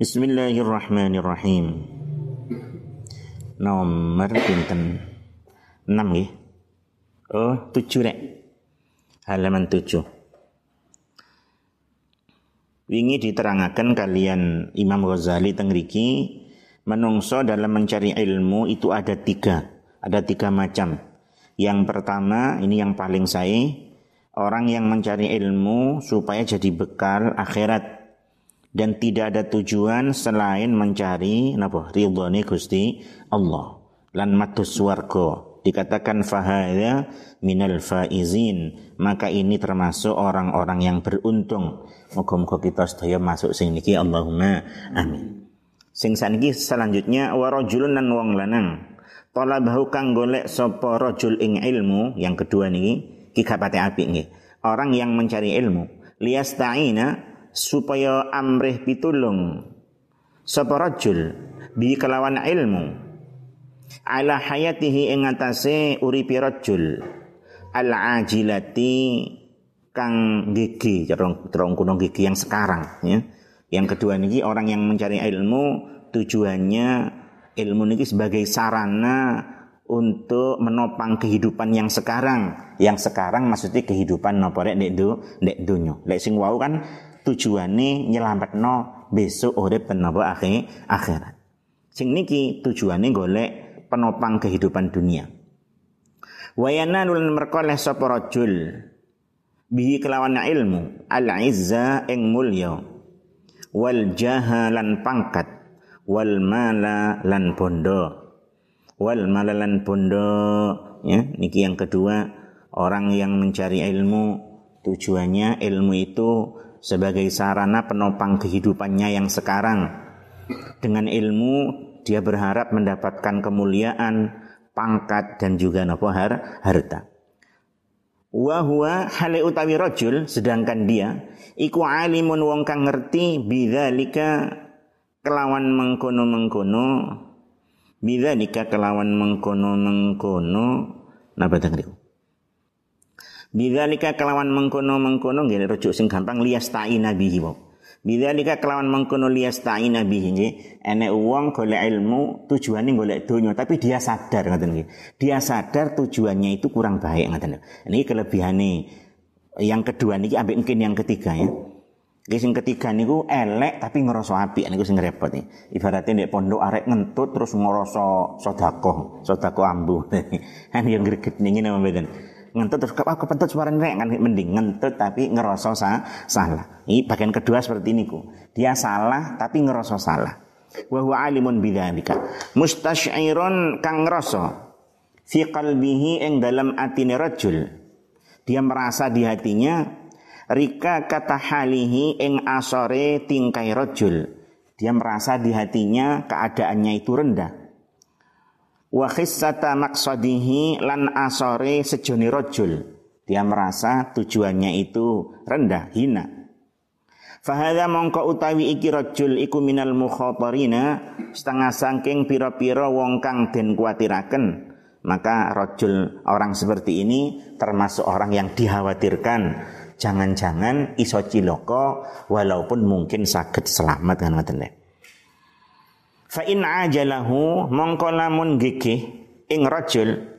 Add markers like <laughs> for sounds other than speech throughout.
Bismillahirrahmanirrahim. Nomor pinten? 6 nggih. Oh, 7 rek. Halaman 7. Wingi diterangaken kalian Imam Ghazali tengriki menungso dalam mencari ilmu itu ada tiga, ada tiga macam. Yang pertama ini yang paling saya orang yang mencari ilmu supaya jadi bekal akhirat dan tidak ada tujuan selain mencari napa ridhone Gusti Allah. Lan matus swarga. Dikatakan fahaya minal faizin. Maka ini termasuk orang-orang yang beruntung. Moga-moga kita sedaya masuk sing niki. Allahumma amin. Sing saniki selanjutnya wa rajulun lan wong lanang. Talabahu kang golek sapa rajul ing ilmu. Yang kedua niki ki kapate apik nggih. Orang yang mencari ilmu. Liyasta'ina supaya amrih pitulung sapa rajul bi kelawan ilmu ala hayatihi ing atase uripi rajul al ajilati kang gigi terong terong kuno gigi yang sekarang ya yang kedua niki orang yang mencari ilmu tujuannya ilmu niki sebagai sarana untuk menopang kehidupan yang sekarang. Yang sekarang maksudnya kehidupan nopo rek ndek do ndek dunyo. Lek sing wau kan tujuane nyelametno besok urip ten napa akhir akhirat. Sing niki tujuane golek penopang kehidupan dunia. Wayana nulan merkoleh sapa rajul bihi kelawan ilmu al izza ing mulya wal jahalan pangkat wal mala lan bondo wal mala lan bondo ya niki yang kedua orang yang mencari ilmu tujuannya ilmu itu sebagai sarana penopang kehidupannya yang sekarang. Dengan ilmu dia berharap mendapatkan kemuliaan, pangkat dan juga nopo har, harta. Wa huwa hale utawi rajul sedangkan dia iku alimun wong kang ngerti bidzalika kelawan mengkono-mengkono bidzalika kelawan mengkono-mengkono napa tengriku Bidzalika kelawan mengkono-mengkono nggih rujuk sing gampang liyasta'ina bihi wae. Bidzalika kelawan mengkono liyasta'ina bihi nggih enek wong golek ilmu tujuannya golek donya tapi dia sadar ngoten nggih. Dia sadar tujuannya itu kurang baik ngoten. Ini kelebihane. Yang kedua niki ambek mungkin yang ketiga ya. Nggih sing ketiga niku elek tapi ngerasa apik niku sing repot nih. Ibaratnya ndek pondok arek ngentut terus ngerasa sedekah, sedekah ambu. <laughs> Kan yang greget ning ngene mboten ngentut terus aku pentut suara nek kan mending ngentut tapi ngerasa sa salah. Ini bagian kedua seperti ini ku. Dia salah tapi ngerasa salah. Wa huwa alimun bidzalika. Mustasyirun kang ngerasa fi qalbihi ing dalam atine rajul. Dia merasa di hatinya rika kata halihi ing asore tingkai rajul. Dia merasa di hatinya keadaannya itu rendah wa khissata maqsadihi lan asore sejoni rojul. Dia merasa tujuannya itu rendah, hina. Fahadha mongko utawi iki rojul iku minal mukhatarina setengah sangking piro-piro wong kang den kuatiraken. Maka rojul orang seperti ini termasuk orang yang dikhawatirkan. Jangan-jangan iso ciloko walaupun mungkin sakit selamat kan ngoten Fa in ajalahu mongko lamun gigih ing rajul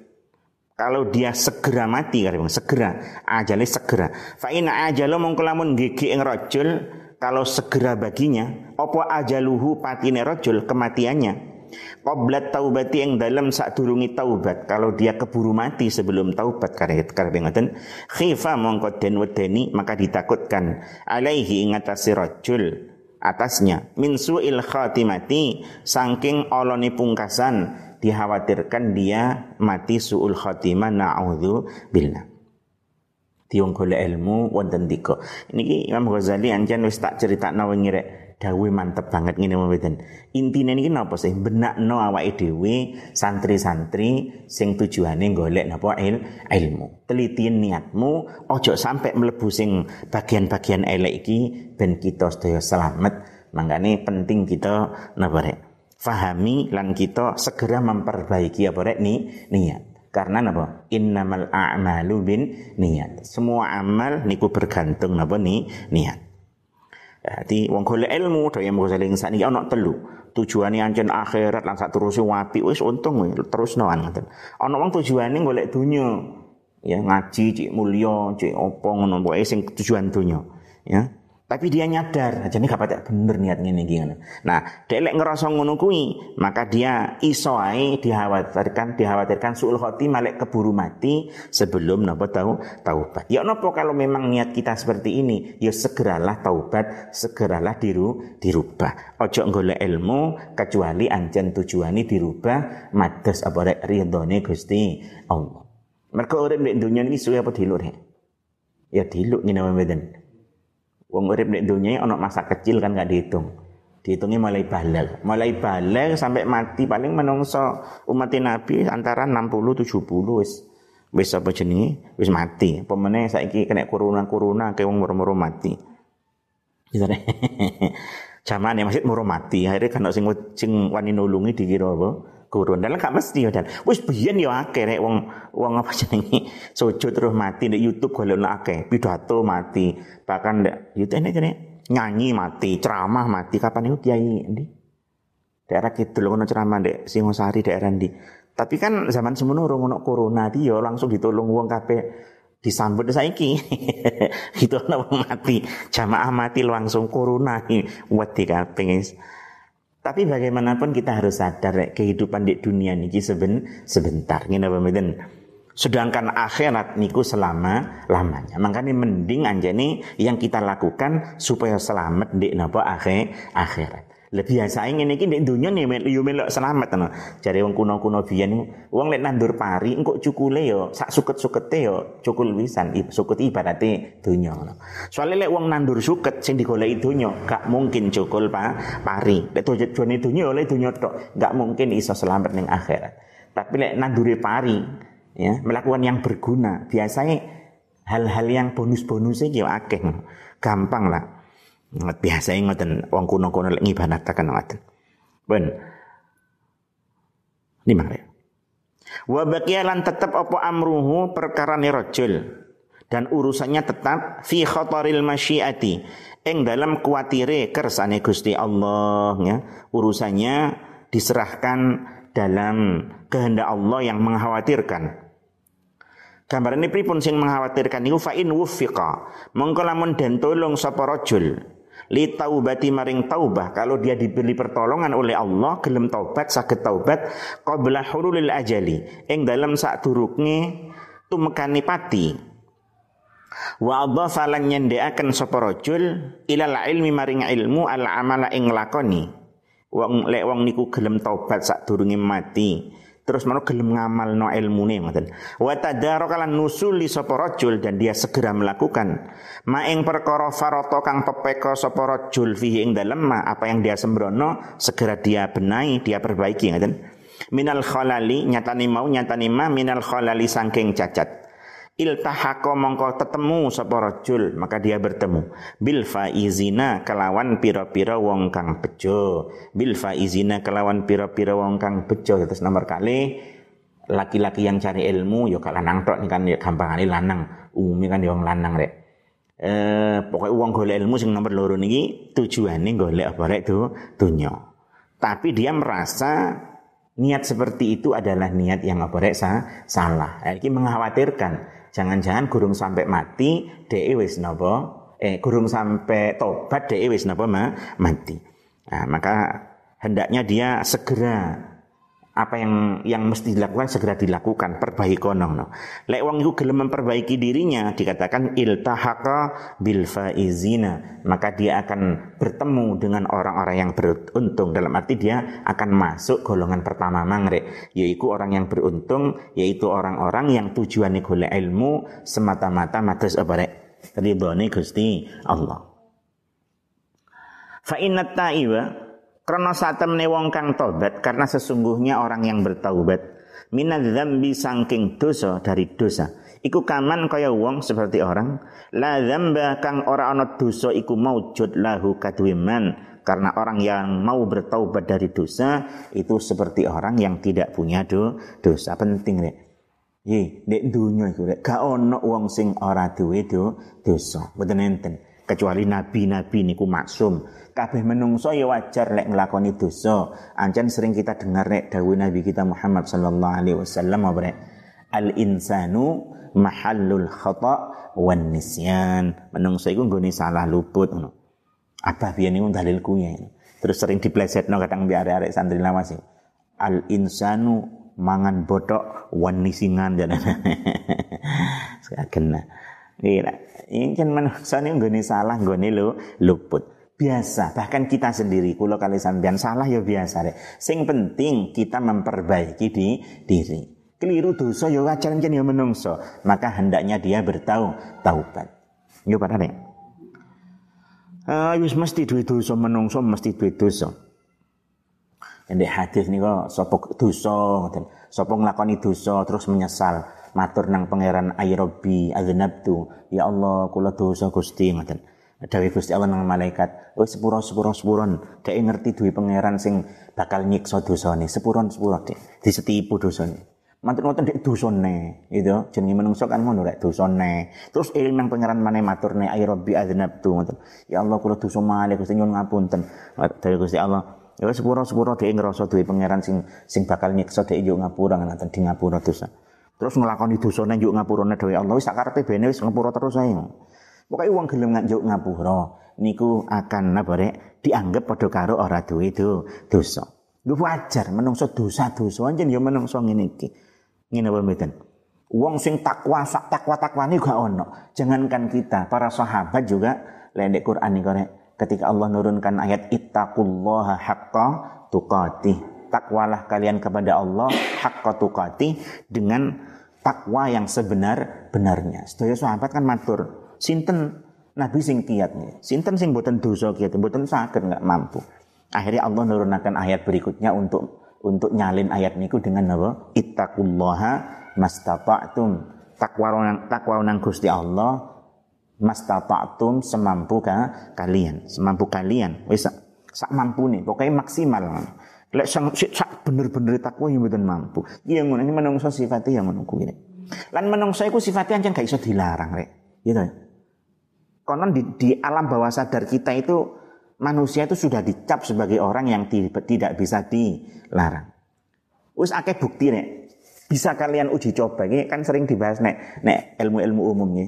kalau dia segera mati kan segera ajale segera. Fa in ajalu mongko lamun gigih ing rajul kalau segera baginya apa ajaluhu patine rajul kematiannya? Qoblat taubati yang dalam saat durungi taubat Kalau dia keburu mati sebelum taubat Karena ngoten. Khifa mongko den wedeni Maka ditakutkan Alaihi ingatasi rajul atasnya. Min su'il khatimati saking olone pungkasan dikhawatirkan dia mati su'ul khatimah na'udzu billah. Tiung golek ilmu wonten dika niki Imam Ghazali anjen wis tak critakno wingi rek dawe mantep banget ngene mboten. Intine niki napa sih? Benakno awake dhewe santri-santri sing tujuane golek napa il, ilmu. Telitian niatmu ojo sampai mlebu sing bagian-bagian elek iki ben kita sedaya selamat. Mangkane penting kita napa rek? Fahami lan kita segera memperbaiki apa rek ni niat. Karena napa? Innamal a'malu bin niat. Semua amal niku bergantung napa ni niat. Jadi wong golek ilmu daya saling sakniki ana telu. Tujuane ancen akhirat lan sak terus wapi wis untung terus noan ngoten. Ana wong tujuane golek dunya. Ya ngaji cik mulya, cik opo ngono pokoke sing tujuan dunya. Ya. Tapi dia nyadar, jadi gak patek bener niat ngene iki Nah, dek lek ngerasa ngono maka dia iso dikhawatirkan dikhawatirkan suul khotimah lek keburu mati sebelum napa tahu taubat. Ya napa kalau memang niat kita seperti ini, ya segeralah taubat, segeralah diru dirubah. Ojo golek ilmu kecuali ancen tujuane dirubah mados apa rek ridhone Gusti Allah. Mergo urip nek dunya iki suwe apa dilur Ya diluk ngene mboten. Wong urip nek dunia ana masa kecil kan gak dihitung. Dihitungnya mulai balik. Mulai balik sampai mati paling menungso umat Nabi antara 60 70 wis wis apa jenenge wis mati. Pemene saiki kena corona-corona ke wong moro-moro mati. Gitu. Zaman <laughs> ya masih moro mati. Akhirnya kan sing sing wani nulungi dikira apa? Kurun. Dan gak mesti dan wis biyen ya akeh nek wong wong apa jenenge <laughs> sujud terus mati nek YouTube golek akeh, pidato mati. Bahkan nek YouTube ini jenenge nyanyi mati, ceramah mati. Kapan itu kiai ndi? Daerah kidul ngono ceramah ndek Singosari daerah ndi. Tapi kan zaman semono urung ono corona dia ya langsung ditolong wong kabeh disambut saiki <laughs> itu ana mati jamaah mati langsung corona wedi kabeh tapi bagaimanapun kita harus sadar kehidupan di dunia ini seben sebentar. Ngene apa? Sedangkan akhirat niku selama lamanya. Makanya mending anjani yang kita lakukan supaya selamat di napa akhir akhirat. Lebih biasa ingin iki ndek donya nih yo melok selamat no. Jare wong kuno-kuno biyen wong lek nandur pari engko cukule yo sak suket-sukete yo cukul wisan suket ibarate donya. Soale lek wong nandur suket sing digoleki donya gak mungkin cukul pa, pari. Lek tujuane donya oleh donya tok, gak mungkin iso selamat ning akhirat. Tapi lek nandure pari ya melakukan yang berguna biasanya hal-hal yang bonus-bonusnya yo akeh gampang lah biasa ngoten wong kuno-kuno lek ngibadataken ngoten. Ben. Ini mangre. Wa baqiyalan tetap apa amruhu perkara rajul dan urusannya tetap fi khataril masyiati ing dalam kuatire kersane Gusti Allah ya urusannya diserahkan dalam kehendak Allah yang mengkhawatirkan gambar ini pripun sing mengkhawatirkan niku fa in wufiqa mongko lamun den tolong sapa li taubati maring taubah. Kalau dia diberi pertolongan oleh Allah gelem taubat sakit taubat qabla hululil ajali. Ing dalam sak durukne tumekani pati. Wa adhafa lan nyendeaken sapa rajul ilal ilmi maring ilmu al amala ing lakoni wong lek wong niku gelem taubat sak durunge mati terus mau gelem ngamal no ilmu nih ngoten. Wa tadarakalan nusul li sapa dan dia segera melakukan. Maing perkara farata kang pepeka sapa rajul fihi ing dalem ma apa yang dia sembrono segera dia benahi dia perbaiki ngoten. Minal khalali nyatani mau nyatani ma minal khalali sangking cacat iltahako mongko tetemu sapa rajul maka dia bertemu. Bil faizina kelawan pira-pira wong kang bejo. Bil faizina kelawan pira-pira wong kang bejo. Terus nomor kali laki-laki yang cari ilmu yo ya lanang tok kan ya gampangane lanang. Umumnya kan yo ya lanang rek. Eh pokoknya uang golek ilmu sing nomor loro niki tujuane golek apa rek tuh dunya. Tapi dia merasa niat seperti itu adalah niat yang apa rek salah. Ini mengkhawatirkan Jangan-jangan gurung sampai mati dhek wis napa? Eh gurung sampai tobat dhek wis napa ma? mati. Nah, maka hendaknya dia segera apa yang yang mesti dilakukan segera dilakukan perbaiki konong no. Lek wong iku gelem memperbaiki dirinya dikatakan iltahaqa bil faizina maka dia akan bertemu dengan orang-orang yang beruntung dalam arti dia akan masuk golongan pertama mangre yaitu orang yang beruntung yaitu orang-orang yang tujuannya golek ilmu semata-mata matus apa rek ridhone Gusti Allah. Fa inna ta'iba Krono satemne wong kang tobat karena sesungguhnya orang yang bertaubat minadz dzambi sangking dosa dari dosa. Iku kaman kaya wong seperti orang la dzamba kang ora ana dosa iku maujud lahu kadwiman karena orang yang mau bertaubat dari dosa itu seperti orang yang tidak punya do, dosa penting rek. Ye, nek dunya iku rek gak ono wong sing ora duwe do, dosa. Mboten enten. kecuali nabi-nabi niku maksum kabeh menungso ya wajar lek nglakoni dosa. Ancen sering kita dengar nek dawuh nabi kita Muhammad sallallahu alaihi wasallam apa al insanu mahallul khata wan nisyan. Menungso iku nggone salah luput ngono. Apa biyen niku dalilku ya terus sering diplesetno kadang biar arek santri lawas al insanu mangan botok wan nisingan jadi kena Gila. Ini kan manusia ini nggone salah, nggone lu luput. Biasa, bahkan kita sendiri, kalau kali sampean salah ya biasa deh. Sing penting kita memperbaiki di diri. Keliru dosa ya wajar kan ya menungso. Maka hendaknya dia bertau taubat. Yo pada deh. Uh, mesti duit dosa menungso mesti duit dosa. Yang hadis kok sopok dosa, sopok ngelakoni dosa terus menyesal matur nang pangeran ayrobi aznabtu ya Allah kula dosa Gusti ngoten Dawe Gusti Allah nang malaikat, "Oh sepuro sepuro sepuron, dhek ngerti duwe pangeran sing bakal nyiksa dosane, sepuron sepuro dhek, disetipu dosane." Mantuk ngoten dek dosane, itu jenenge menungso kan ngono rek dosane. Terus eling nang pangeran maneh maturne ay rabbi aznabtu ngoten. Ya Allah kula dosa malih Gusti nyuwun ngapunten. Dawe Gusti Allah, ya sepuro sepuro dhek ngrasa duwe pangeran sing sing bakal nyiksa dhek yo ngapura ngoten di ngapura dosa. Terus nglakoni dosane njuk ngapurane dhewe Allah wis sakarepe bene wis ngapura terus ae. Pokoke wong gelem njuk ngapura niku akan napa rek dianggap padha karo ora duwe do dosa. Lu wajar menungso dosa-dosa anjen ya menungso ngene iki. Ngene apa mboten? Wong sing takwa sak takwa-takwane gak ono. Jangankan kita, para sahabat juga lendek Quran iki ketika Allah nurunkan ayat ittaqullaha haqqa tuqatih. Takwalah kalian kepada Allah haqqa tuqatih dengan takwa yang sebenar-benarnya. Sedaya sahabat kan matur, sinten Nabi sing kiat nih, sinten sing boten dosa kiat, boten sakit nggak mampu. Akhirnya Allah nurunkan ayat berikutnya untuk untuk nyalin ayat niku dengan apa? Ittaqullaha mastata'tum. Takwa nang takwa nang Gusti Allah mastata'tum semampu ka, kalian, semampu kalian. Wis sak mampu nih, pokoknya maksimal. Lek sang sak bener-bener takwa yang mboten mampu. Iya ngono ini menungso sifatnya yang ngono kuwi. Lan menungso iku sifatnya ancen gak iso dilarang rek. Gitu. Konon di, di alam bawah sadar kita itu manusia itu sudah dicap sebagai orang yang tidak bisa dilarang. Wis akeh bukti nek bisa kalian uji coba ini kan sering dibahas nek nek ilmu-ilmu umumnya.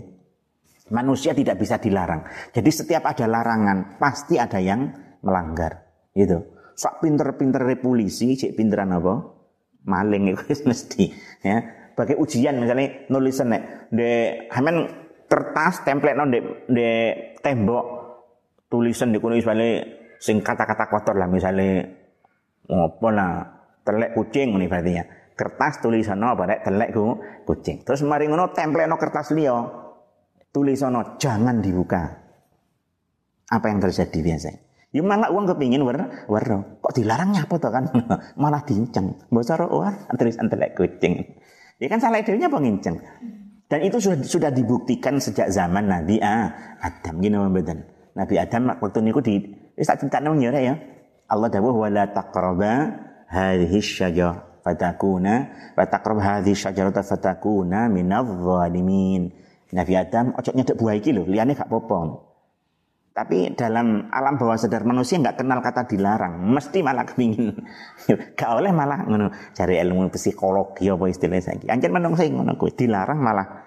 Manusia tidak bisa dilarang. Jadi setiap ada larangan pasti ada yang melanggar. Gitu sak pinter-pinter polisi, cek pinteran apa? Maling <laughs> itu mesti ya. Pakai ujian misalnya nulisan nek de hamen kertas template non de, tembok tulisan di kuno misalnya sing kata-kata kotor lah. Misalnya ngopo lah telek kucing nih berarti ya kertas tulisan no pada telek ku kucing. Terus mari ngono template no kertas liyo tulisan no jangan dibuka. Apa yang terjadi biasanya? Ya malah uang kepingin wer wer kok dilarang nyapa tuh kan? <laughs> Malah dinceng. Bosor wah terus antelek kucing. Ya kan salah idenya penginceng. Dan itu sudah sudah dibuktikan sejak zaman Nabi ah, Adam gini membedan. Nabi Adam waktu niku di wis tak critakno ya ya. Allah dawuh wala taqraba hadhihi syajar fatakuna wa taqrab hadhihi syajarata fatakuna minadh dhalimin. Nabi Adam ojo nyedek buah iki lho, liyane gak apa-apa. Tapi dalam alam bawah sadar manusia nggak kenal kata dilarang, mesti malah kepingin. <laughs> gak oleh malah ngono cari ilmu psikologi apa istilahnya saiki. Menung saya ngono dilarang malah.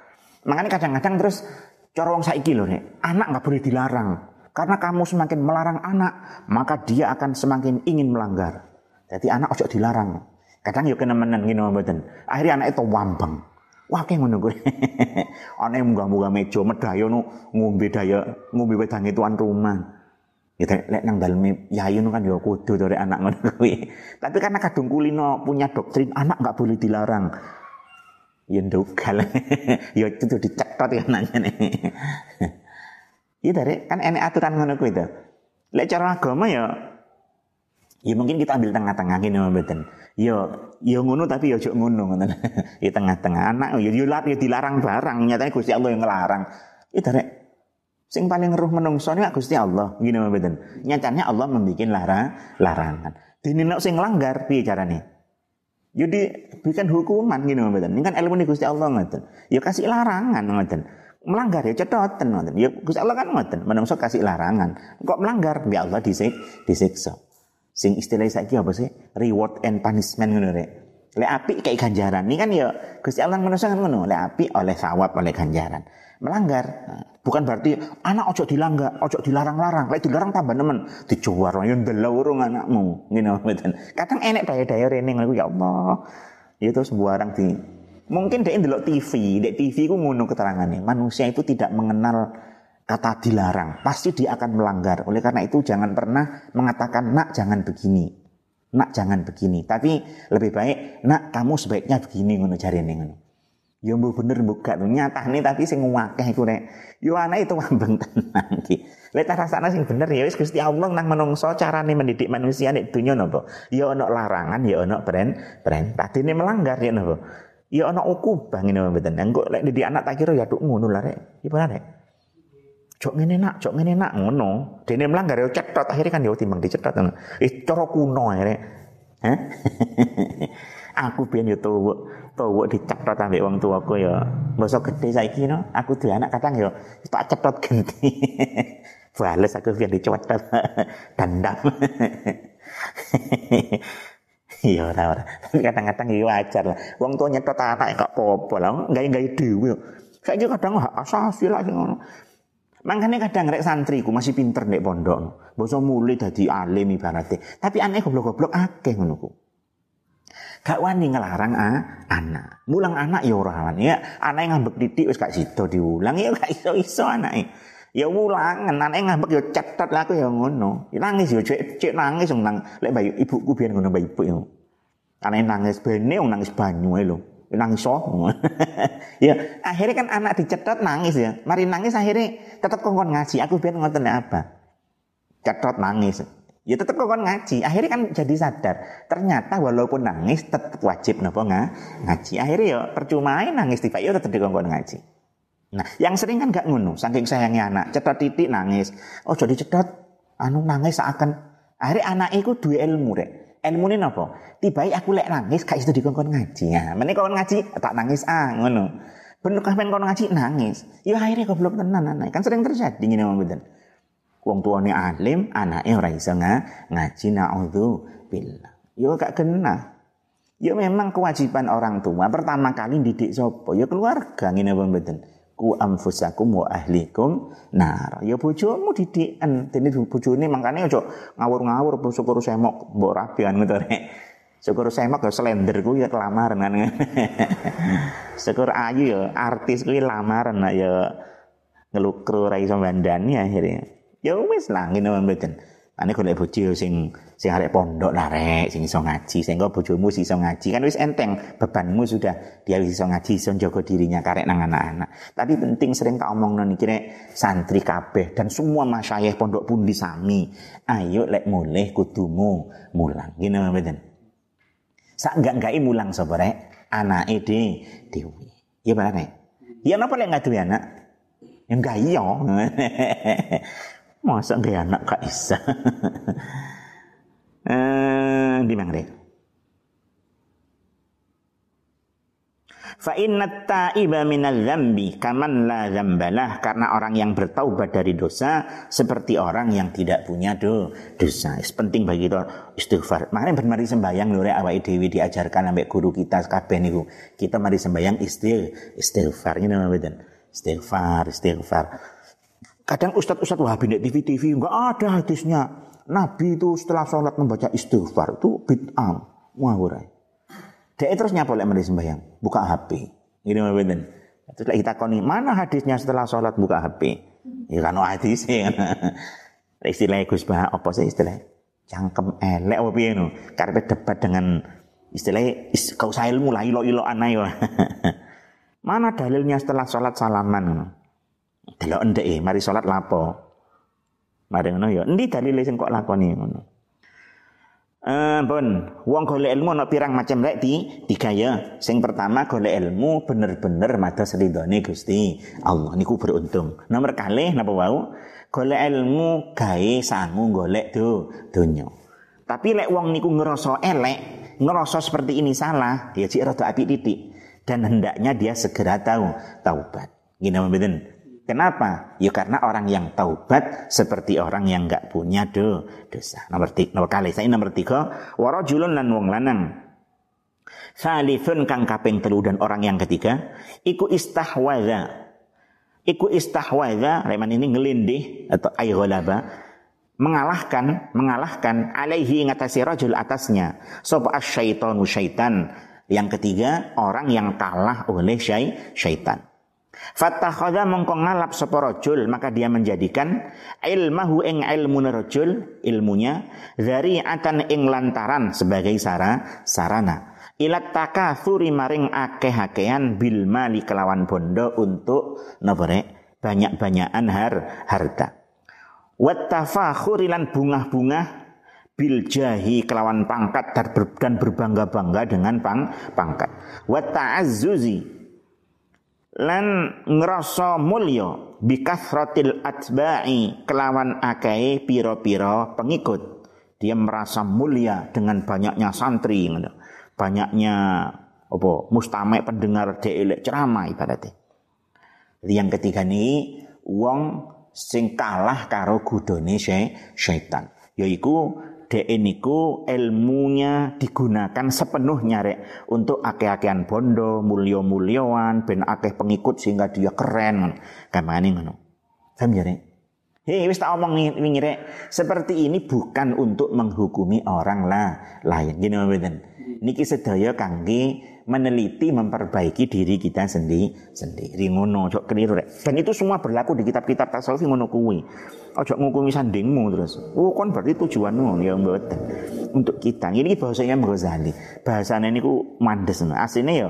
Makanya kadang-kadang terus cara wong saiki lho nek, anak nggak boleh dilarang. Karena kamu semakin melarang anak, maka dia akan semakin ingin melanggar. Jadi anak ojo dilarang. Kadang yuk kena menen gini mboten. Akhirnya anak itu wambang. Wah kayak ngono gue. <laughs> Aneh munggah-munggah meja medaya nu ngombe daya ngombe wedange tuan rumah. Ya lek nang daleme yayu kan ya kudu dari anak ngono kuwi. Tapi karena kadung kulino punya doktrin anak nggak boleh dilarang. Ya ndogal. ya itu tuh dicetot ya anaknya nih. Iya dari kan enek aturan ngono kuwi to. Lek cara agama ya Ya mungkin kita ambil tengah-tengah gini mboten. Yo yo ngono tapi yo jok ngono ngoten. <laughs> ya tengah-tengah anak yo yo ya dilarang barang nyatanya Gusti Allah yang ngelarang. Itu rek sing paling roh menungso ini Gusti Allah gini mboten. Nyatanya Allah membuat lara, larangan. Dene nek sing langgar piye carane? Jadi berikan hukuman gini mboten. Ini kan ilmu Gusti Allah ngoten. Ya kasih larangan ngoten. melanggar ya cetoten ngoten. Ya Gusti Allah kan ngoten, menungso kasih larangan. Kok melanggar ya Allah disik disiksa. Sing istilah saiki apa sih? Reward and punishment ngono rek. Lek api kayak ganjaran. Ini kan ya Gusti Allah menungso kan ngono. Lek api oleh sawab oleh ganjaran. Melanggar. Bukan berarti anak ojo dilanggar, ojo dilarang-larang. Lek dilarang tambah nemen, dijuar yo ndelok urung anakmu. Ngene mboten. Kadang enek daya-daya rene ngono ya Allah. Ya terus sembarang di Mungkin dia ndelok TV, di TV ku ngono keterangannya. Manusia itu tidak mengenal kata dilarang, pasti dia akan melanggar. Oleh karena itu jangan pernah mengatakan nak jangan begini. Nak jangan begini, tapi lebih baik nak kamu sebaiknya begini ngono jarene ngono. Ya mbok bener mbok gak nyata nih tapi sing akeh iku rek. Yo anak itu wambeng tenang iki. Lek rasane sing bener ya wis Gusti Allah nang menungso carane mendidik manusia nek dunya napa? Ya ana larangan ya ana brand brand. Tadine melanggar ya napa? Ya ana ukubah ngene mboten. Engko lek didik anak tak kira ya tuk ngono lah rek. Iya rek. Cok ngene nak, cok ngene nak ngono. Dene melanggar ya cetot akhirnya kan ya timbang dicetot. Eh cara kuno rek. Hah? <laughs> aku biyen yo tuwa tuwa dicetot ambek wong tuaku ya masa gede saiki no aku duwe anak kadang yo tak cetot ganti <laughs> bales aku biyen dicetot <laughs> dandam <laughs> Iya ora ora. Kadang-kadang iya wajar lah. Wong tua nyetot anak kok apa lah. Gawe-gawe dhewe. Saiki kadang hak asasi lah sing ngono. Makanya kadang rek santriku masih pinter nek pondok. Basa mulai dadi alim ibaratnya. Tapi aneh goblok-goblok akeh ngono ku. Gak wani ngelarang ah, anak. Mulang anak ya ora wani ya. Anak yang ngambek titik wis gak sida diulang ya gak iso-iso anake. Ya mulang, anak ngambek ya cetot lah aku ya ngono. Ya nangis ya cek cek nangis nang lek bayi ibuku biyen ngono bayi ibu ya. Anake nangis bene nangis banyu lho. Ya nangis so. <laughs> ya akhirnya kan anak dicetot nangis ya. Mari nangis akhirnya tetap kongkon ngaji. Aku biyen ngoten apa? Cetot nangis. Ya tetap kok ngaji. Akhirnya kan jadi sadar. Ternyata walaupun nangis tetap wajib nopo nggak ngaji. Akhirnya ya percuma nangis tiba ya tetap dikongkon ngaji. Nah, yang sering kan gak ngunu, saking sayangnya anak, cetot titik nangis. Oh, jadi cetot anu nangis seakan akhirnya anak itu dua ilmu rek. Ilmu ini nopo? Tiba aku lek nangis gak itu dikongkon ngaji. Ya, nah, kon ngaji tak nangis ah ngono. Bener kapan kon ngaji nangis. Ya akhirnya goblok tenan anak. Kan sering terjadi ngene mboten. Wong tuane alim, anake ora iso ngaji naudzu billah. Yo gak kena. Yo memang kewajiban orang tua pertama kali didik sapa? Ya keluarga ngene apa mboten. Ku anfusakum wa ahlikum nar. Ya bojomu didiken. Dene bojone mangkane aja ngawur-ngawur syukur semok mbok rabian ngono rek. Syukur semok ya slender kuwi ya kelamaran kan. <laughs> Syukur ayu ya artis kuwi lamaran ya ngelukru ra iso bandani akhirnya. Ya wis lah ngene mboten. Ane golek bojo sing sing arek pondok lah sing iso ngaji, sehingga bojomu iso ngaji kan wis enteng, bebanmu sudah dia iso ngaji, iso jaga dirinya karek nang anak-anak. Tapi penting sering tak omongno niki rek santri kabeh dan semua masyayikh pondok pun disami. Ayo lek mulih kudumu mulang. Ngene mboten. Sak enggak-enggake mulang sapa rek? Anake de dewi. Ya bareng. Ya napa lek enggak duwe anak? Ya enggak iya. <laughs> Masa gak anak kak Isa? <laughs> eh, di mana deh? Fa inna ta'iba minal zambi kaman la zambalah karena orang yang bertaubat dari dosa seperti orang yang tidak punya do, dosa. Es penting bagi kita istighfar. Makanya bermari sembayang lho awak dewi diajarkan sampai guru kita kabeh niku. Kita mari sembayang istighfar. Istighfar namanya Istighfar, istighfar. Kadang ustadz-ustadz wahabi di TV-TV enggak ada hadisnya. Nabi itu setelah sholat membaca istighfar itu bid'ah. Ngawur. Dia terus nyapa lek mari sembahyang, buka HP. Ini mah beden. Terus kita koni, mana hadisnya setelah sholat buka HP? Ya kan hadis ya. <laughs> istilah Gus Bah apa sih istilah? Cangkem elek apa piye? Karena debat dengan istilah kau saya ilmu lah ilo-ilo anai <laughs> Mana dalilnya setelah sholat salaman? Delok ndeke, mari salat lapo. Mari ngono ya. Endi dalile sing kok lakoni ngono. Eh, pun, wong golek ilmu ana pirang macam rek di tiga ya. Sing pertama golek ilmu bener-bener mados ridhone Gusti Allah niku beruntung. Nomor kalih napa wau? Golek ilmu gawe sangu golek do donya. Tapi lek wong niku ngerasa elek, ngerasa seperti ini salah, dia cik rada api titik dan hendaknya dia segera tahu taubat. Gini mboten Kenapa? Ya karena orang yang taubat seperti orang yang enggak punya do, dosa. Nomor tiga, nomor kali saya nomor tiga, warajulun lan wong lanang. Salifun kang kaping telu dan orang yang ketiga, iku istahwaza. Iku istahwaza, leman ini ngelindih atau ayghalaba, mengalahkan, mengalahkan alaihi ngatasi rajul atasnya. Sopa asyaitonu syaitan. Yang ketiga, orang yang kalah oleh syai, syaitan. Fattakhadha mongko ngalap sapa maka dia menjadikan ilmahu ing ilmu rajul ilmunya dzari'atan ing lantaran sebagai sara sarana. Ilat takatsuri maring akeh-akehan bil mali kelawan bondo untuk napa banyak-banyakan har harta. Wat tafakhurilan bungah-bungah bil jahi kelawan pangkat dan berbangga-bangga dengan pang, pangkat. Wat ta'azzuzi lan ngerasa mulya bikasratil atba'i kelawan akai piro-piro pengikut. Dia merasa mulia dengan banyaknya santri banyaknya apa mustamek pendengar delek ceramah ibaratnya. Yang ketiga ini wong sing kalah karo gudone syaitan. Yaiku dek niku ilmunya digunakan sepenuhnya rek untuk akeh-akehan bondo, mulio-mulioan, ben akeh pengikut sehingga dia keren. Kamane ngono. Paham ya rek? Hei, wis tak omong wingi rek, seperti ini bukan untuk menghukumi orang lah lain. Gini mboten. Niki sedaya kangge meneliti memperbaiki diri kita sendiri sendiri. Ngono cok keliru rek. Dan itu semua berlaku di kitab-kitab tasawuf ngono kuwi. Ojo ngukumi sandingmu terus. Oh kon berarti tujuanmu ya mboten. Untuk kita. Ini bahasanya Ghazali. Bahasanya ini ku mandes aslinya ya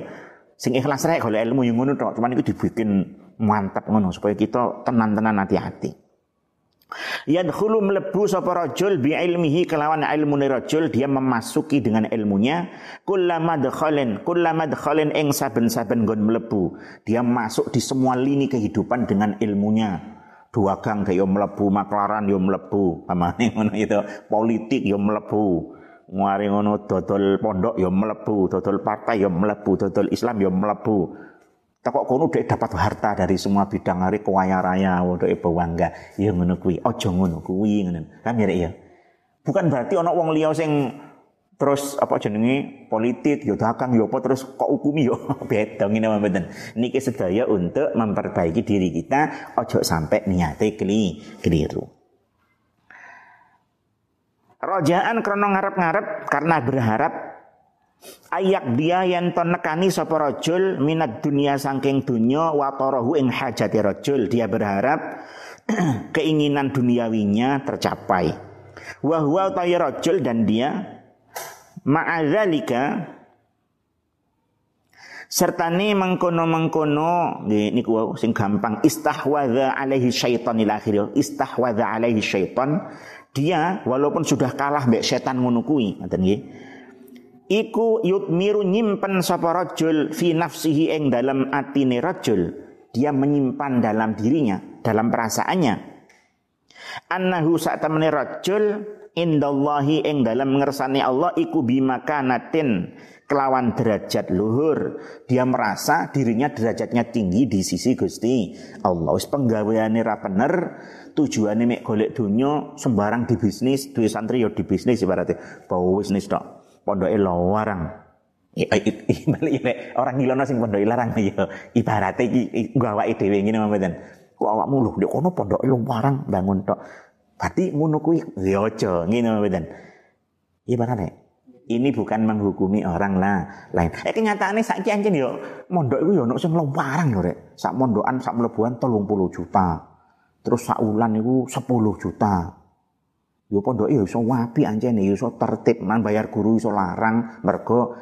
sing ikhlas rek kalau ilmu yang ngono tok. Cuman itu dibikin mantap ngono supaya kita tenan-tenan hati-hati Yadkhulu melebu sapa rajul bi ilmihi kelawan ilmu rajul dia memasuki dengan ilmunya. Kullama dakhalin kullama dakhalin ing saben-saben nggon melebu dia masuk di semua lini kehidupan dengan ilmunya. Dua gang yo melebu maklaran yo melebu pamane ngono itu. Politik yo melebu ngari ngono dodol pondok yo melebu dodol partai yo melebu dodol Islam yo melebu kok kono dek dapat harta dari semua bidang hari kaya raya, waduh ibu bangga. Ya ngono kuwi, ojo ngono kuwi ngono. Kan ya ya. Bukan berarti ana wong liya sing terus apa jenenge politik yo dagang yo apa terus kok hukumi yo <laughs> beda ngene mboten. Niki sedaya untuk memperbaiki diri kita ojo sampai niate keli keliru. Rojaan krono ngarep-ngarep karena berharap ayak dia yang to nekani sapa rajul minat dunia sangking dunya wa tarahu ing hajati rajul. Dia berharap <clears throat> keinginan duniawinya tercapai. Wa huwa rajul dan dia ma'adzalika sertane mengkono-mengkono niku sing gampang istahwadha alaihi syaitan ila akhir istahwadha alaihi syaitan dia walaupun sudah kalah mbek setan ngoten nggih iku yutmiru nyimpen sapa rajul fi nafsihi ing dalam atine rajul. Dia menyimpan dalam dirinya dalam perasaannya. Annahu sak temene rajul indallahi ing dalam ngersani Allah iku bimakanatin kelawan derajat luhur. Dia merasa dirinya derajatnya tinggi di sisi Gusti Allah. Wis penggaweane ra bener tujuane mek golek donya sembarang di bisnis duwe santri yo di bisnis ibaratnya. Bawa bisnis tok pondoke <laughs> larang. Orang ngilono sing pondoke larang ya ibarate iki nggo awake dhewe ngene mboten. Kok awakmu lho ndek kono pondoke larang bangun tok. Berarti ngono kuwi ya aja ngene mboten. Ibarate ini bukan menghukumi orang lah lain. Eh kenyataannya saiki anjen yo mondok iku yo ono sing larang yo rek. Sak mondokan sak mlebuan 30 juta. Terus sak wulan iku 10 juta. Yo pondok yo iso wapi anjene yo iso tertib man bayar guru iso larang mergo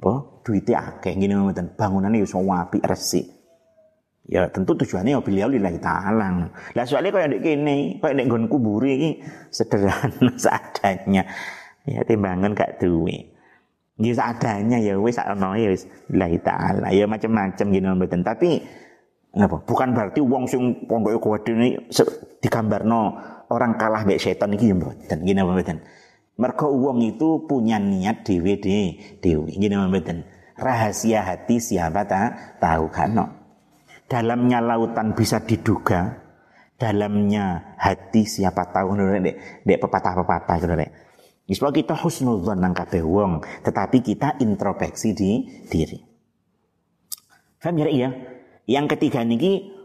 apa duite akeh ngene mboten bangunane yo iso wapi resik. Ya tentu tujuannya ya beliau lillahi ta'ala. Lah soalnya kaya ndek kene, kaya ndek nggon kuburi iki sederhana <laughs> seadanya. Ya timbangan gak duwe. Ya seadanya ya wis ana ya wis lillahi ta'ala. Ya macam-macam gini mboten. Tapi apa? Bukan berarti wong sing pondoke gede digambarno orang kalah mbek setan iki ya mboten. Ngene mboten? Mergo wong itu punya niat dhewe dhewe. Ngene mboten? Rahasia hati siapa tak tahu kan dalamnya lautan bisa diduga, dalamnya hati siapa tahu dek dek pepatah-pepatah gitu dek. Misal kita husnudzon nang kabeh wong, tetapi kita introspeksi di diri. Faham ya iya? Yang ketiga niki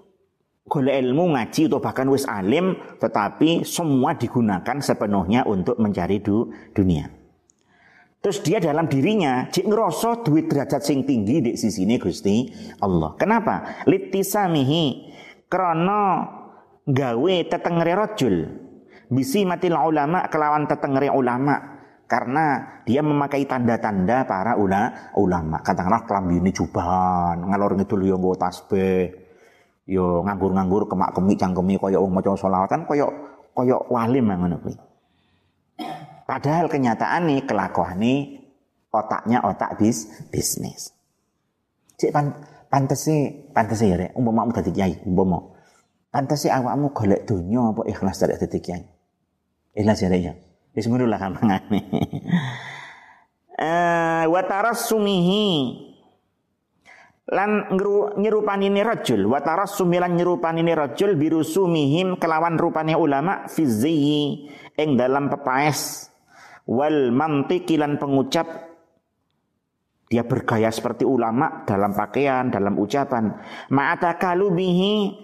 golek ilmu ngaji atau bahkan wis alim tetapi semua digunakan sepenuhnya untuk mencari du, dunia. Terus dia dalam dirinya cik ngerasa duit derajat sing tinggi di sisi ini Gusti Allah. Kenapa? Litisamihi krono gawe tetengere rojul. Bisi mati ulama kelawan tetengere ulama karena dia memakai tanda-tanda para ula, ulama. Katakanlah kelambi ini jubahan, ngalor ngidul yo tasbih, yo nganggur-nganggur kemak-kemik cangkemi kaya wong maca selawatan kaya kaya walim ngono kuwi. Padahal kenyataan nih kelakuan nih otaknya otak bis bisnis. Cik pan pantesi pantesi ya rek umpama kamu dadi kiai umpama pantesi awakmu golek donya apa ikhlas dari dadi kiai. Ikhlas ya rek ya. Wis lah <laughs> kampangane. Eh tarassumihi lan nyerupani ini rajul. Wa tarassumilan nyerupani ini rajul birusumihim kelawan rupane ulama fi ing dalam pepaes. Wal mantikilan pengucap. Dia bergaya seperti ulama dalam pakaian, dalam ucapan. Ma'ata kalubihi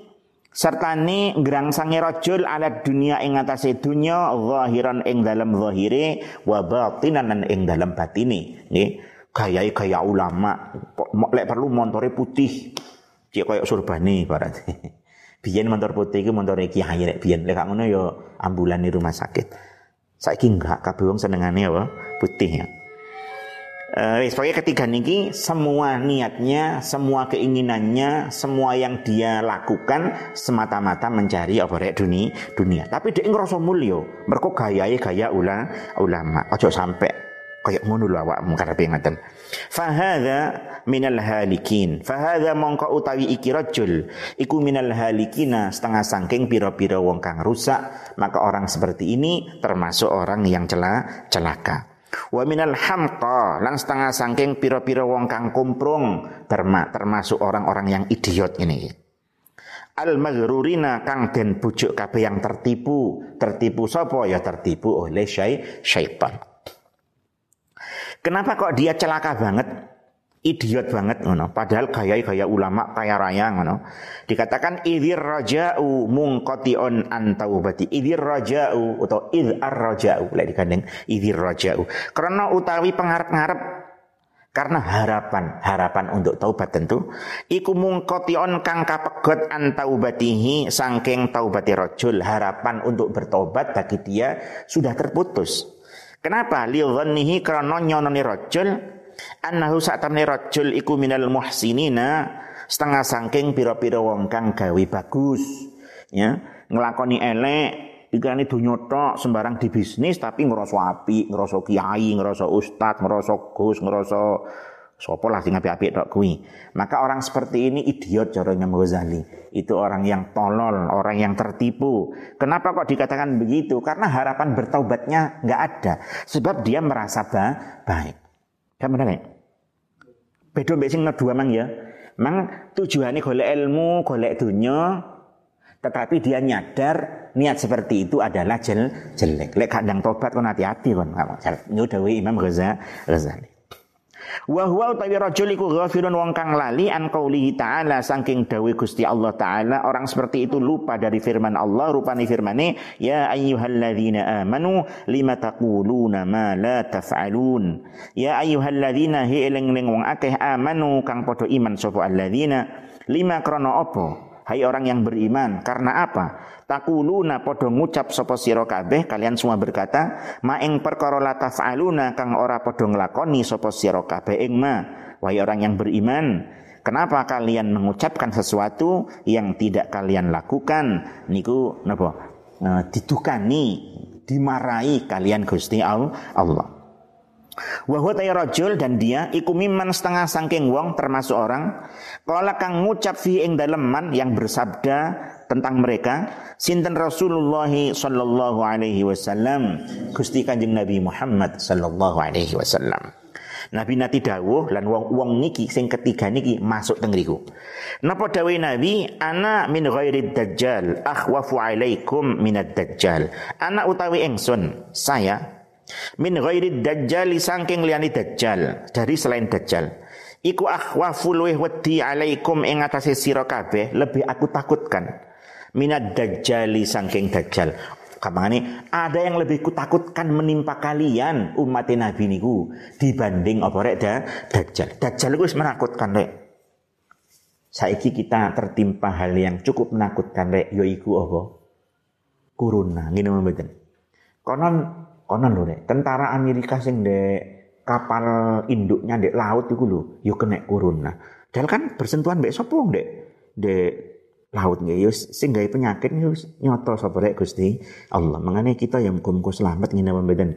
serta ni sangi rojul ala dunia ing atase dunia zahiran ing dalam zahire wa batinan ing dalam batine. Nggih gaya gaya ulama lek perlu montore putih cek koyo surbani berarti <laughs> biyen motor putih iku montore kiai lek biyen lek ngono ya ambulan di rumah sakit Saiki enggak kabeh wong senengane apa? Putih ya. Eh, pokoknya ketiga niki semua niatnya, semua keinginannya, semua yang dia lakukan semata-mata mencari apa rek dunia, dunia. Tapi dia ngerasa mulio, mereka gaya gaya ula, ulama. Ojo sampai kayak ngono lho awakmu karepe ngaten. Fahadha minal halikin. Fahadha mongko utawi iki rajul iku minal halikina setengah sangking pira-pira wong kang rusak, maka orang seperti ini termasuk orang yang celah celaka. Wa minal hamqa lan setengah sangking pira-pira wong kang kumprung termasuk orang-orang yang idiot ini. Al maghrurina kang den bujuk kabeh yang tertipu. Tertipu sapa ya tertipu oleh syai syaitan. Kenapa kok dia celaka banget? Idiot banget ngono. Padahal gaya-gaya ulama kaya raya ngono. Dikatakan idzir raja'u mungqati'un an taubati. Idzir raja'u atau id ar-raja'u lek digandeng idzir raja'u. Karena utawi pengarep-ngarep karena harapan harapan untuk taubat tentu iku mungkotion kang kapegot an taubatihi sangking taubati rojul harapan untuk bertobat bagi dia sudah terputus Kenapa? Liudhannihi karena nyononi rajul. Annahu satamne rajul iku minal muhsinina. Setengah sangking pira-pira wong kang gawe bagus. Ya ngelakoni elek ikane donya tok sembarang di bisnis tapi ngerasa api, ngerasa kiai, ngerasa ustad, ngerasa gus, ngerasa Sopo lah sing apik-apik tok kuwi. Maka orang seperti ini idiot caranya Ghazali. Itu orang yang tolol, orang yang tertipu. Kenapa kok dikatakan begitu? Karena harapan bertaubatnya nggak ada. Sebab dia merasa ba baik. Kan benar ya? Beda mbek sing dua mang ya. Mang tujuannya golek ilmu, golek dunia, tetapi dia nyadar niat seperti itu adalah jel, jelek. Lek kadang tobat kon hati-hati kon. Nyudawi Imam Ghazali. Wa huwa utawi rajul iku ghafirun wong kang lali an qaulihi ta'ala saking dawe Gusti Allah taala. Orang seperti itu lupa dari firman Allah rupane firmane ya ayyuhalladzina amanu lima taquluna ma la taf'alun? Ya ayyuhalladzina hi eling wong akeh amanu kang padha iman sapa alladzina? Lima krana apa Hai orang yang beriman, karena apa? Takuluna podo ngucap sopo siro kabeh, kalian semua berkata, maeng perkara la taf'aluna kang ora podo nglakoni sopo siro kabeh ing ma. Wahai orang yang beriman, kenapa kalian mengucapkan sesuatu yang tidak kalian lakukan? Niku napa? Nah, ditukani, dimarahi kalian Gusti Allah. Wahwa tayo rajul dan dia iku miman setengah sangking wong termasuk orang kala kang ngucap fi ing daleman yang bersabda tentang mereka sinten Rasulullah sallallahu alaihi wasallam Gusti Kanjeng Nabi Muhammad sallallahu alaihi wasallam Nabi nati dawuh lan wong wong niki sing ketiga niki masuk teng. Napa dawuh Nabi ana min ghairi dajjal akhwafu alaikum minad dajjal. Ana utawi engsun saya min ghairi dajjal saking liyane dajjal dari selain dajjal. Iku akhwafu luweh wedi alaikum ing atase sira kabeh lebih aku takutkan minad dajjali saking dajjal Kamane ada yang lebih kutakutkan menimpa kalian umat Nabi niku dibanding apa rek da, Dajjal. Dajjal itu menakutkan rek. Saiki kita tertimpa hal yang cukup menakutkan rek yaiku apa? Corona ngene mboten. Konon konon lho rek, tentara Amerika sing dek kapal induknya dek laut iku lho, yo kena corona. Dal kan bersentuhan mbek sapa dek dek laut nggih yo sing gawe penyakit yo nyoto sapa rek Gusti Allah. Mengane kita yang muga-muga selamat ngene mboten.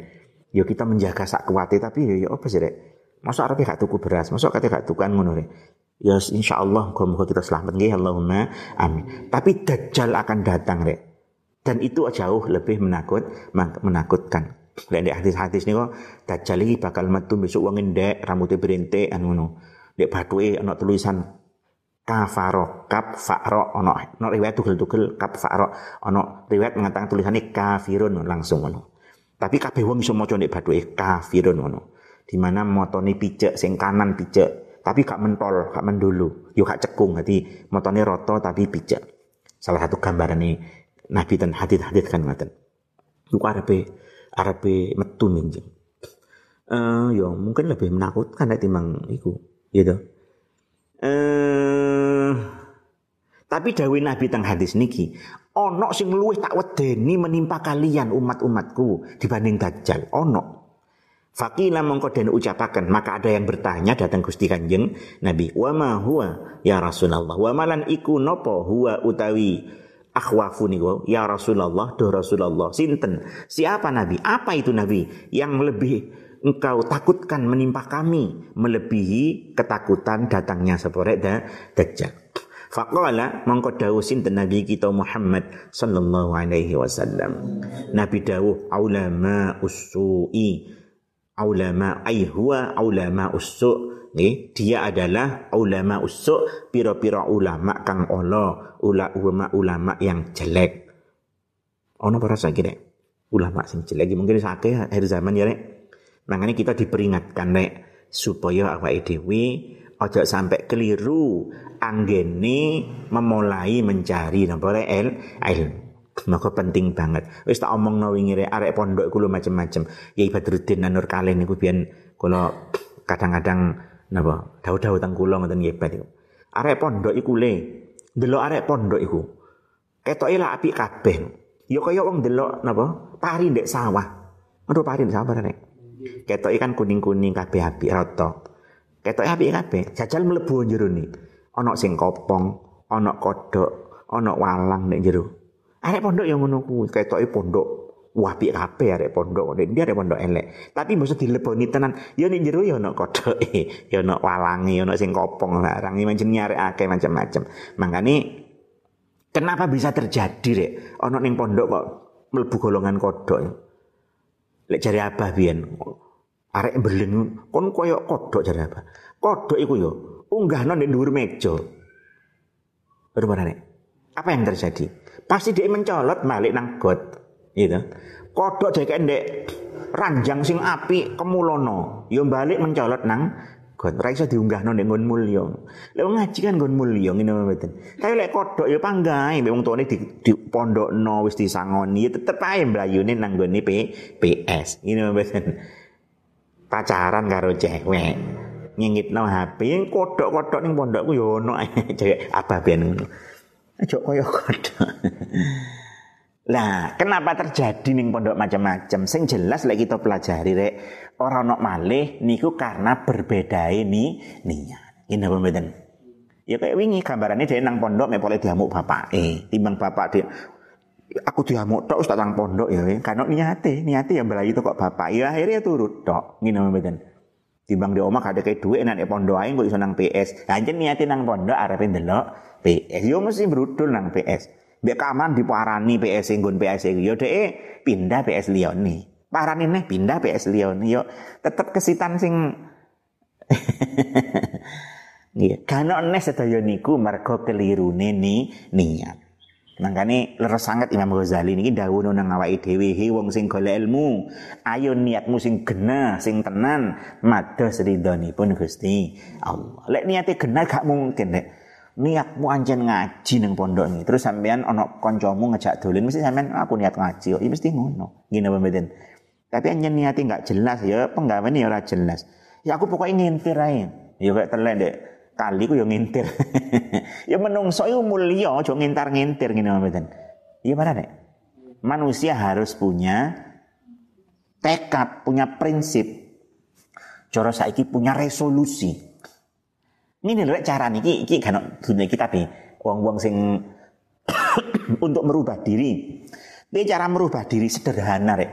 Yo kita menjaga sak kuwate tapi yo, yo apa sih rek? Masuk arep gak tuku beras, masuk kate gak tukan ngono rek. Ya insya Allah muga kita selamat nggih Allahumma amin. Tapi dajjal akan datang rek. Dan itu jauh lebih menakut menakutkan. Dan di hadis-hadis nih kok dajjal bakal metu besok wong ndek rambutnya berintik anu ngono. Dek bathuke ana tulisan kafaro kap faro ono ono riwayat tugel-tugel kap faro ono riwayat mengatakan tulisannya kafirun langsung ono tapi kabeh wong iso maca nek bathuke kafirun ono di mana motone picek sing kanan picek tapi gak mentol gak mendulu. Yo gak cekung dadi motone roto tapi picek. Salah satu gambaran ini nabi dan hadit-hadit kan ngaten iku arepe arepe metu minjing eh uh, mungkin lebih menakutkan nek timbang iku. Gitu eh tapi dawe Nabi teng hadis niki ono sing luwih tak wedeni menimpa kalian umat-umatku dibanding dajjal. Ono Fakila mongko den ucapaken maka ada yang bertanya datang Gusti Kanjeng Nabi wa ma huwa ya Rasulullah? Wa malan iku nopo huwa utawi akhwafu niku ya Rasulullah do Rasulullah sinten siapa Nabi apa itu Nabi yang lebih engkau takutkan menimpa kami melebihi ketakutan datangnya seporek da dajjal. Faqala mongko dawuh sinten Nabi kita Muhammad sallallahu alaihi wasallam. Nabi dawuh ulama usui ulama ai huwa ulama usu Nih, dia adalah ulama usuk piro-piro ulama kang olo ulama ulama yang jelek. Ono para sakit ulama sing jelek mungkin sakit akhir zaman ya rek. Makanya kita diperingatkan nek supaya awake dhewe aja sampai keliru anggene memulai mencari napa el ilmu. Maka penting banget. Wis tak omongno wingi rek arek pondok iku macam-macam. Ya Badruddin Nur Kalen niku biyen kula kadang-kadang napa dawu-dawu teng kula ngoten nggih iku. Arek pondok iku le. Delok arek pondok iku. Ketoke lah apik kabeh. Ya kaya wong delok napa pari ndek sawah. Aduh pari ndek sawah nek. Ketok ikan kuning-kuning kabeh api rata. Ketok api kabeh. Jajal mlebu jero ni. Ana sing kopong, ana kodok, ana walang nek jero. Arek pondok yang ngono kuwi, ketoke pondok wapi kabeh arek pondok. Nek dia arek pondok elek. Tapi mesti dileboni tenan. Ya nek jero ya ana kodoke, ya ana walange, ya ana sing kopong larang. Iki jenenge arek akeh macam-macam. Makane kenapa bisa terjadi rek? Ana ning pondok kok mlebu golongan kodok. Lek jari abah biyen. Arek berlin kon koyo kodok jari abah. Kodok iku yo unggahno ning dhuwur meja. Berbarane. Apa yang terjadi? Pasti dia mencolot balik nang got. Gitu. Kodok dhek ndek ranjang sing api kemulono. Yo balik mencolot nang got. Ora iso diunggahno nek nggon mulya. Lek ngaji kan nggon mulya ngene mboten. Tapi lek kodok ya panggae mbek wong tuane di, di pondokno wis disangoni ya tetep ae mlayune nang nggone PS. Ngene mboten. Pacaran karo cewek. Ngingitno HP yang kodok-kodok ning pondokku ya ono <laughs> cewek apa ben ngono. Aja kaya kodok. <laughs> Lah, kenapa terjadi ning pondok macam-macam? Sing jelas lek kita pelajari rek, ora ono malih niku karena berbeda ini niat. Ini apa mboten? Ya kayak wingi gambarannya dia nang pondok mepole diamuk bapak eh timbang bapak dia aku diamuk tok tak nang pondok ya karena niate niate yang belayu itu kok bapak. Ya akhirnya turut tok. Ngene mboten? Timbang di omah ada kayak duit enak pondok ae kok iso nang PS anjen niate nang pondok arepe ndelok PS yo mesti brudul nang PS Biar kaman diparani PS nggon PS. Yo dhek pindah PS liyane. Parani neh pindah PS liyane. Yo tetep kesitan sing <laughs> Nggih, nes sedaya niku mergo kelirune ni niat. Mangkane leres sangat Imam Ghazali niki dawuh nang awake dhewe he wong sing golek ilmu, ayo niatmu sing genah, sing tenan, mados ridhonipun Gusti Allah. Lek niate genah gak mungkin nek niatmu anjen ngaji nang pondok ini. Terus sampean ana kancamu ngejak dolen mesti sampean aku niat ngaji. Ya mesti ngono. Ngene apa mboten? Tapi anjen niate gak jelas ya penggaweane ya ora jelas. Ya aku pokoknya ngintir ae. Ya kayak telek dek kali ku yo ngintir. <laughs> ya menungso iku mulya aja ngintar-ngintir ngene mboten. Iya mana nek? Manusia harus punya tekad, punya prinsip. Cara saiki punya resolusi. Ini lho cara niki iki kan dunia kita nih. Wong-wong sing <coughs> untuk merubah diri. Ini cara merubah diri sederhana rek.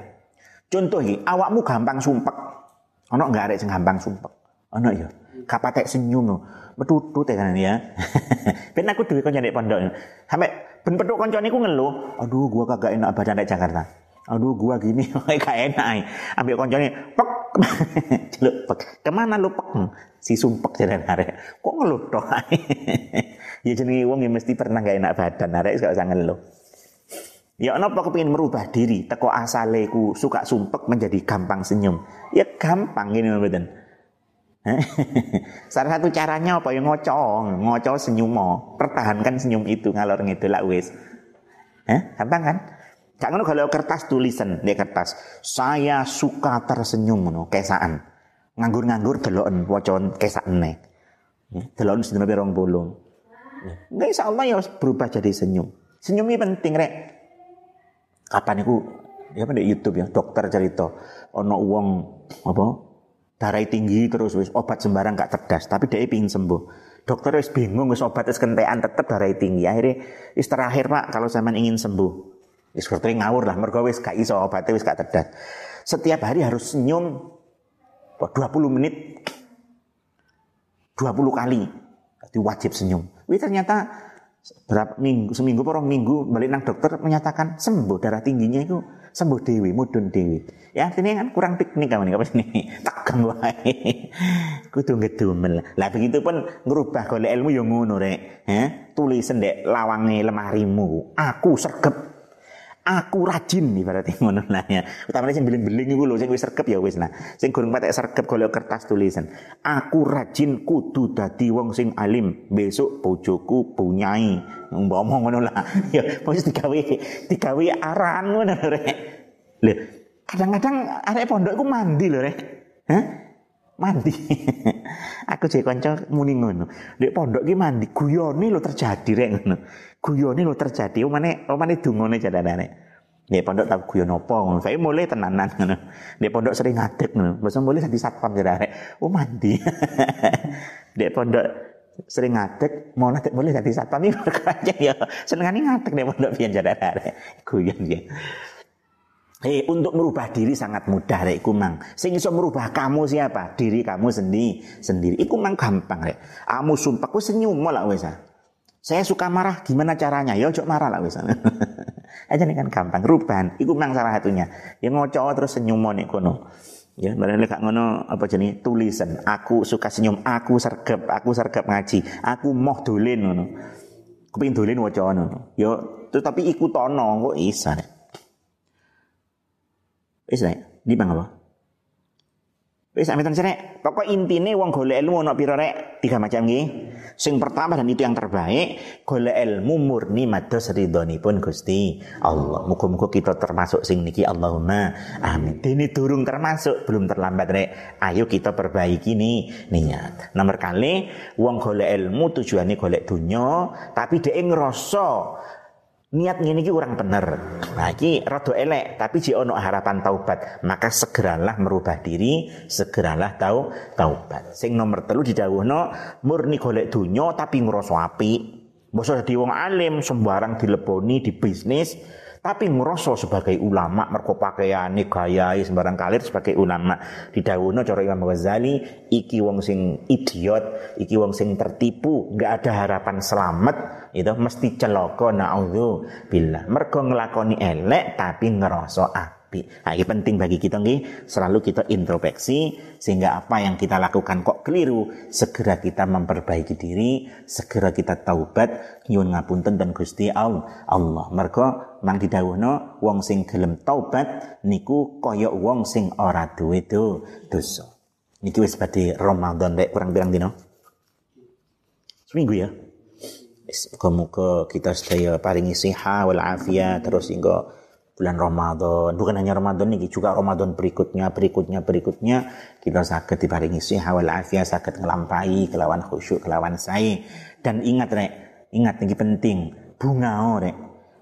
Contoh iki, awakmu gampang sumpek. Ono enggak arek sing gampang sumpek? Ono ya. Kapatek senyum no metutut ya kan ya. <laughs> ben aku duwe kanca nek pondok. Sampai ben petuk kancane ku ngeluh, aduh gua kagak enak badan nek Jakarta. Aduh gua gini <laughs> gak enak. Ambil kancane pek <laughs> celuk pek. Ke mana lu pek? Si sumpek jalan arek. Kok ngeluh tok <laughs> ya jenenge wong ya mesti pernah gak enak badan arek gak usah ngeluh. Ya apa kepingin merubah diri, teko asale ku suka sumpek menjadi gampang senyum. Ya gampang gini mboten. Salah satu caranya apa ya ngocong, ngoco senyum mo, pertahankan senyum itu ngalor ngidul lah wis. Gampang kan? Gak ngono kalau kertas tulisan di kertas. Saya suka tersenyum ngono, kesaan. Nganggur-nganggur deloken wocon kesakne. Deloken sedina pirang bolong. Enggak insya Allah ya berubah jadi senyum. Senyum ini penting rek. Kapan itu ya di YouTube ya dokter cerita ono uang apa darah tinggi terus wis obat sembarang gak cerdas tapi dia ingin sembuh dokter wis bingung wis obat wis kentean tetep darah tinggi akhirnya wis terakhir pak kalau zaman ingin sembuh wis ngawur lah mergo wis gak iso obatnya wis gak cerdas setiap hari harus senyum 20 menit. 20 kali. Jadi wajib senyum. Wih ternyata berapa minggu seminggu porong minggu balik nang dokter menyatakan sembuh darah tingginya itu sembuh dewi mudun dewi. Ya ini kan kurang piknik kamu nih apa ini <laughs> tegang wae kudu ngedumel. Lah begitu pun ngerubah golek ilmu yang ngono rek. Eh tulis ndek lawange lemarimu. Aku sergep aku rajin berarti <laughs> ngono lah ya. Utamane sing beling-beling iku lho sing wis sergep ya wis nah. Sing gurung patek sergep golek kertas tulisan. Aku rajin kudu dadi wong sing alim. Besok bojoku punyai. Umpama ngono lah. <laughs> Ya wis digawe digawe arahan ngono rek. Lho, kadang-kadang arek pondok iku mandi lho rek. Hah? Mandi. <laughs> aku jek kanca muni ngono. Dek pondok ki mandi guyone lho terjadi rek ngono. Guyone lho terjadi. Omane omane dungone jadane. Dek pondok tak guyon apa ngono. Saya mulai tenanan ngono. Dek pondok sering ngadeg ngono. Masa mulai dadi satpam jadane. Oh mandi. <laughs> Dek pondok sering ngadeg mau ngadeg mulai dadi satpam iki aja ya. Senengane ngadeg dek pondok pian jadane. Guyon ya. Eh, untuk merubah diri sangat mudah rek iku mang. Sing iso merubah kamu siapa? Diri kamu sendiri. Sendiri. Iku mang gampang rek. Kamu sumpah ku senyum lah wis. Ah. Saya suka marah, gimana caranya? Ya ojo marah lah wis. <laughs> Aja nih kan gampang. Rubahan. Iku mang salah satunya. Ya ngoco terus senyum nih kono. Ya, barang lek gak apa jenis tulisan. Aku suka senyum, aku sergap, aku sergap ngaji, aku moh dolen ngono. Kepengin dolen waca ngono. Ya, tapi ikut tono kok isa nek. Wis di bang apa? Wis amitan sini, pokok intine wong golek ilmu ono pira rek? Tiga macam nggih. Sing pertama dan itu yang terbaik, golek ilmu murni mados ridhonipun Gusti Allah. Muga-muga kita termasuk sing niki Allahumma amin. Dene durung termasuk, belum terlambat rek. Ayo kita perbaiki nih niat. Nomor kali wong golek ilmu tujuannya golek dunya, tapi dhek ngrasa niat ngene iki kurang bener. Nah iki rada elek, tapi jek ono harapan taubat, maka segeralah merubah diri, segeralah tau taubat. Sing nomor telu didhawuhno murni golek donya tapi ngrasa apik. Mbok dadi wong alim sembarang dileboni di bisnis, tapi ngeroso sebagai ulama mergo pakaiane gayai sembarang kalir sebagai ulama. Didhawuhna cara Imam Ghazali iki wong sing idiot iki wong sing tertipu nggak ada harapan selamat itu mesti celaka naudzu billah mergo nglakoni elek tapi ngerasa apik. Nah, ini penting bagi kita nih selalu kita introspeksi sehingga apa yang kita lakukan kok keliru, segera kita memperbaiki diri, segera kita taubat, nyuwun ngapunten dan Gusti Allah. Mergo mang didhawuhna wong sing gelem taubat niku kaya wong sing ora duwe dosa. Niki wis badhe Ramadan rek kurang pirang dino? Seminggu ya. Muka-muka kita sedaya paringi siha wal afia terus hingga bulan Ramadan. Bukan hanya Ramadan ini juga Ramadan berikutnya, berikutnya, berikutnya kita sakit diparingi siha wal afia, sakit ngelampai kelawan khusyuk, kelawan sai. Dan ingat rek, ingat ini penting, bunga rek.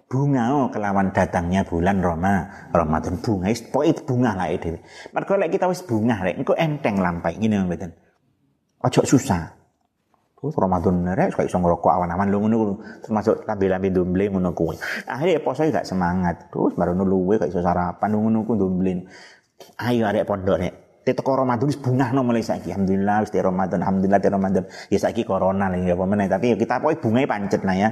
Bunga kelawan datangnya bulan Roma, Ramadan bunga, pokoknya bunga lah itu. Mereka kita wis bunga rek, engko enteng lampai gini mboten. Ojo susah. Terus Ramadan rek suka iso ngerokok awan-awan lu ngono termasuk lambe-lambe domble ngono kuwi. Akhirnya poso gak semangat. Terus baru luwe gak iso sarapan ngono ku domble. Ayo arek pondok rek. Teko Ramadan wis bungahno mulai saiki. Alhamdulillah wis Ramadan, alhamdulillah di Ramadan. Ya saiki corona lagi ya apa tapi ya kita pokoke bungae pancet lah ya.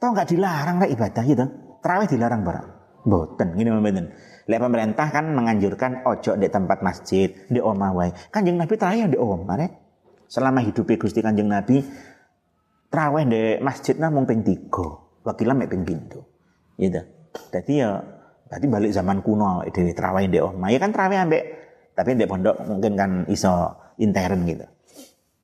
Toh enggak dilarang rek ibadah gitu. Terawih dilarang barang. Boten ngene mboten. Lek pemerintah kan menganjurkan ojo di tempat masjid, di omah wae. Kanjeng Nabi terawih di omah rek selama hidup Gusti Kanjeng Nabi traweh di masjid namung ping 3 wakilah mek ping pintu gitu jadi ya berarti balik zaman kuno di traweh di omah. Ya kan traweh ambek tapi di pondok mungkin kan iso intern gitu.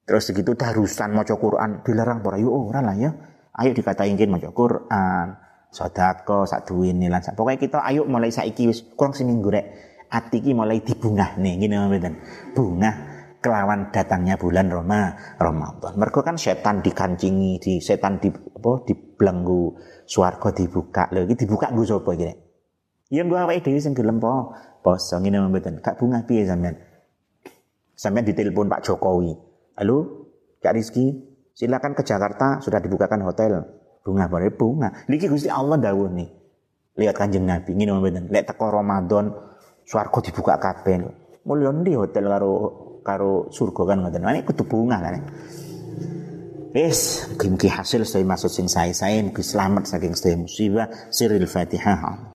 Terus segitu darusan maca Quran dilarang para yo ora lah ya. Ayo dikatain maca Quran sodako sak duwene lan pokoknya kita ayo mulai saiki wis kurang seminggu rek. Ati mulai dibungah nih gini mboten? Bunga kelawan datangnya bulan Roma Ramadan. Mereka kan setan dikancingi, di setan di apa dibelenggu, swarga dibuka. Lho iki dibuka nggo sapa iki? Ya nggo awake dhewe sing gelem po. Poso ngene mboten. Kak bunga piye sampean? Sampean ditelepon Pak Jokowi. Halo, Kak Rizky, silakan ke Jakarta sudah dibukakan hotel. Bunga bare bunga. Niki Gusti Allah dawuh nih. Lihat Kanjeng Nabi ngene mboten. Lek teko Ramadan swarga dibuka kabeh. Mulya ndi hotel karo karo surga kan ngoten. Ini kudu bunga kan. Wis, mugi hasil saya masuk sing saya saya mugi selamat saking sedaya musibah siril Fatihah.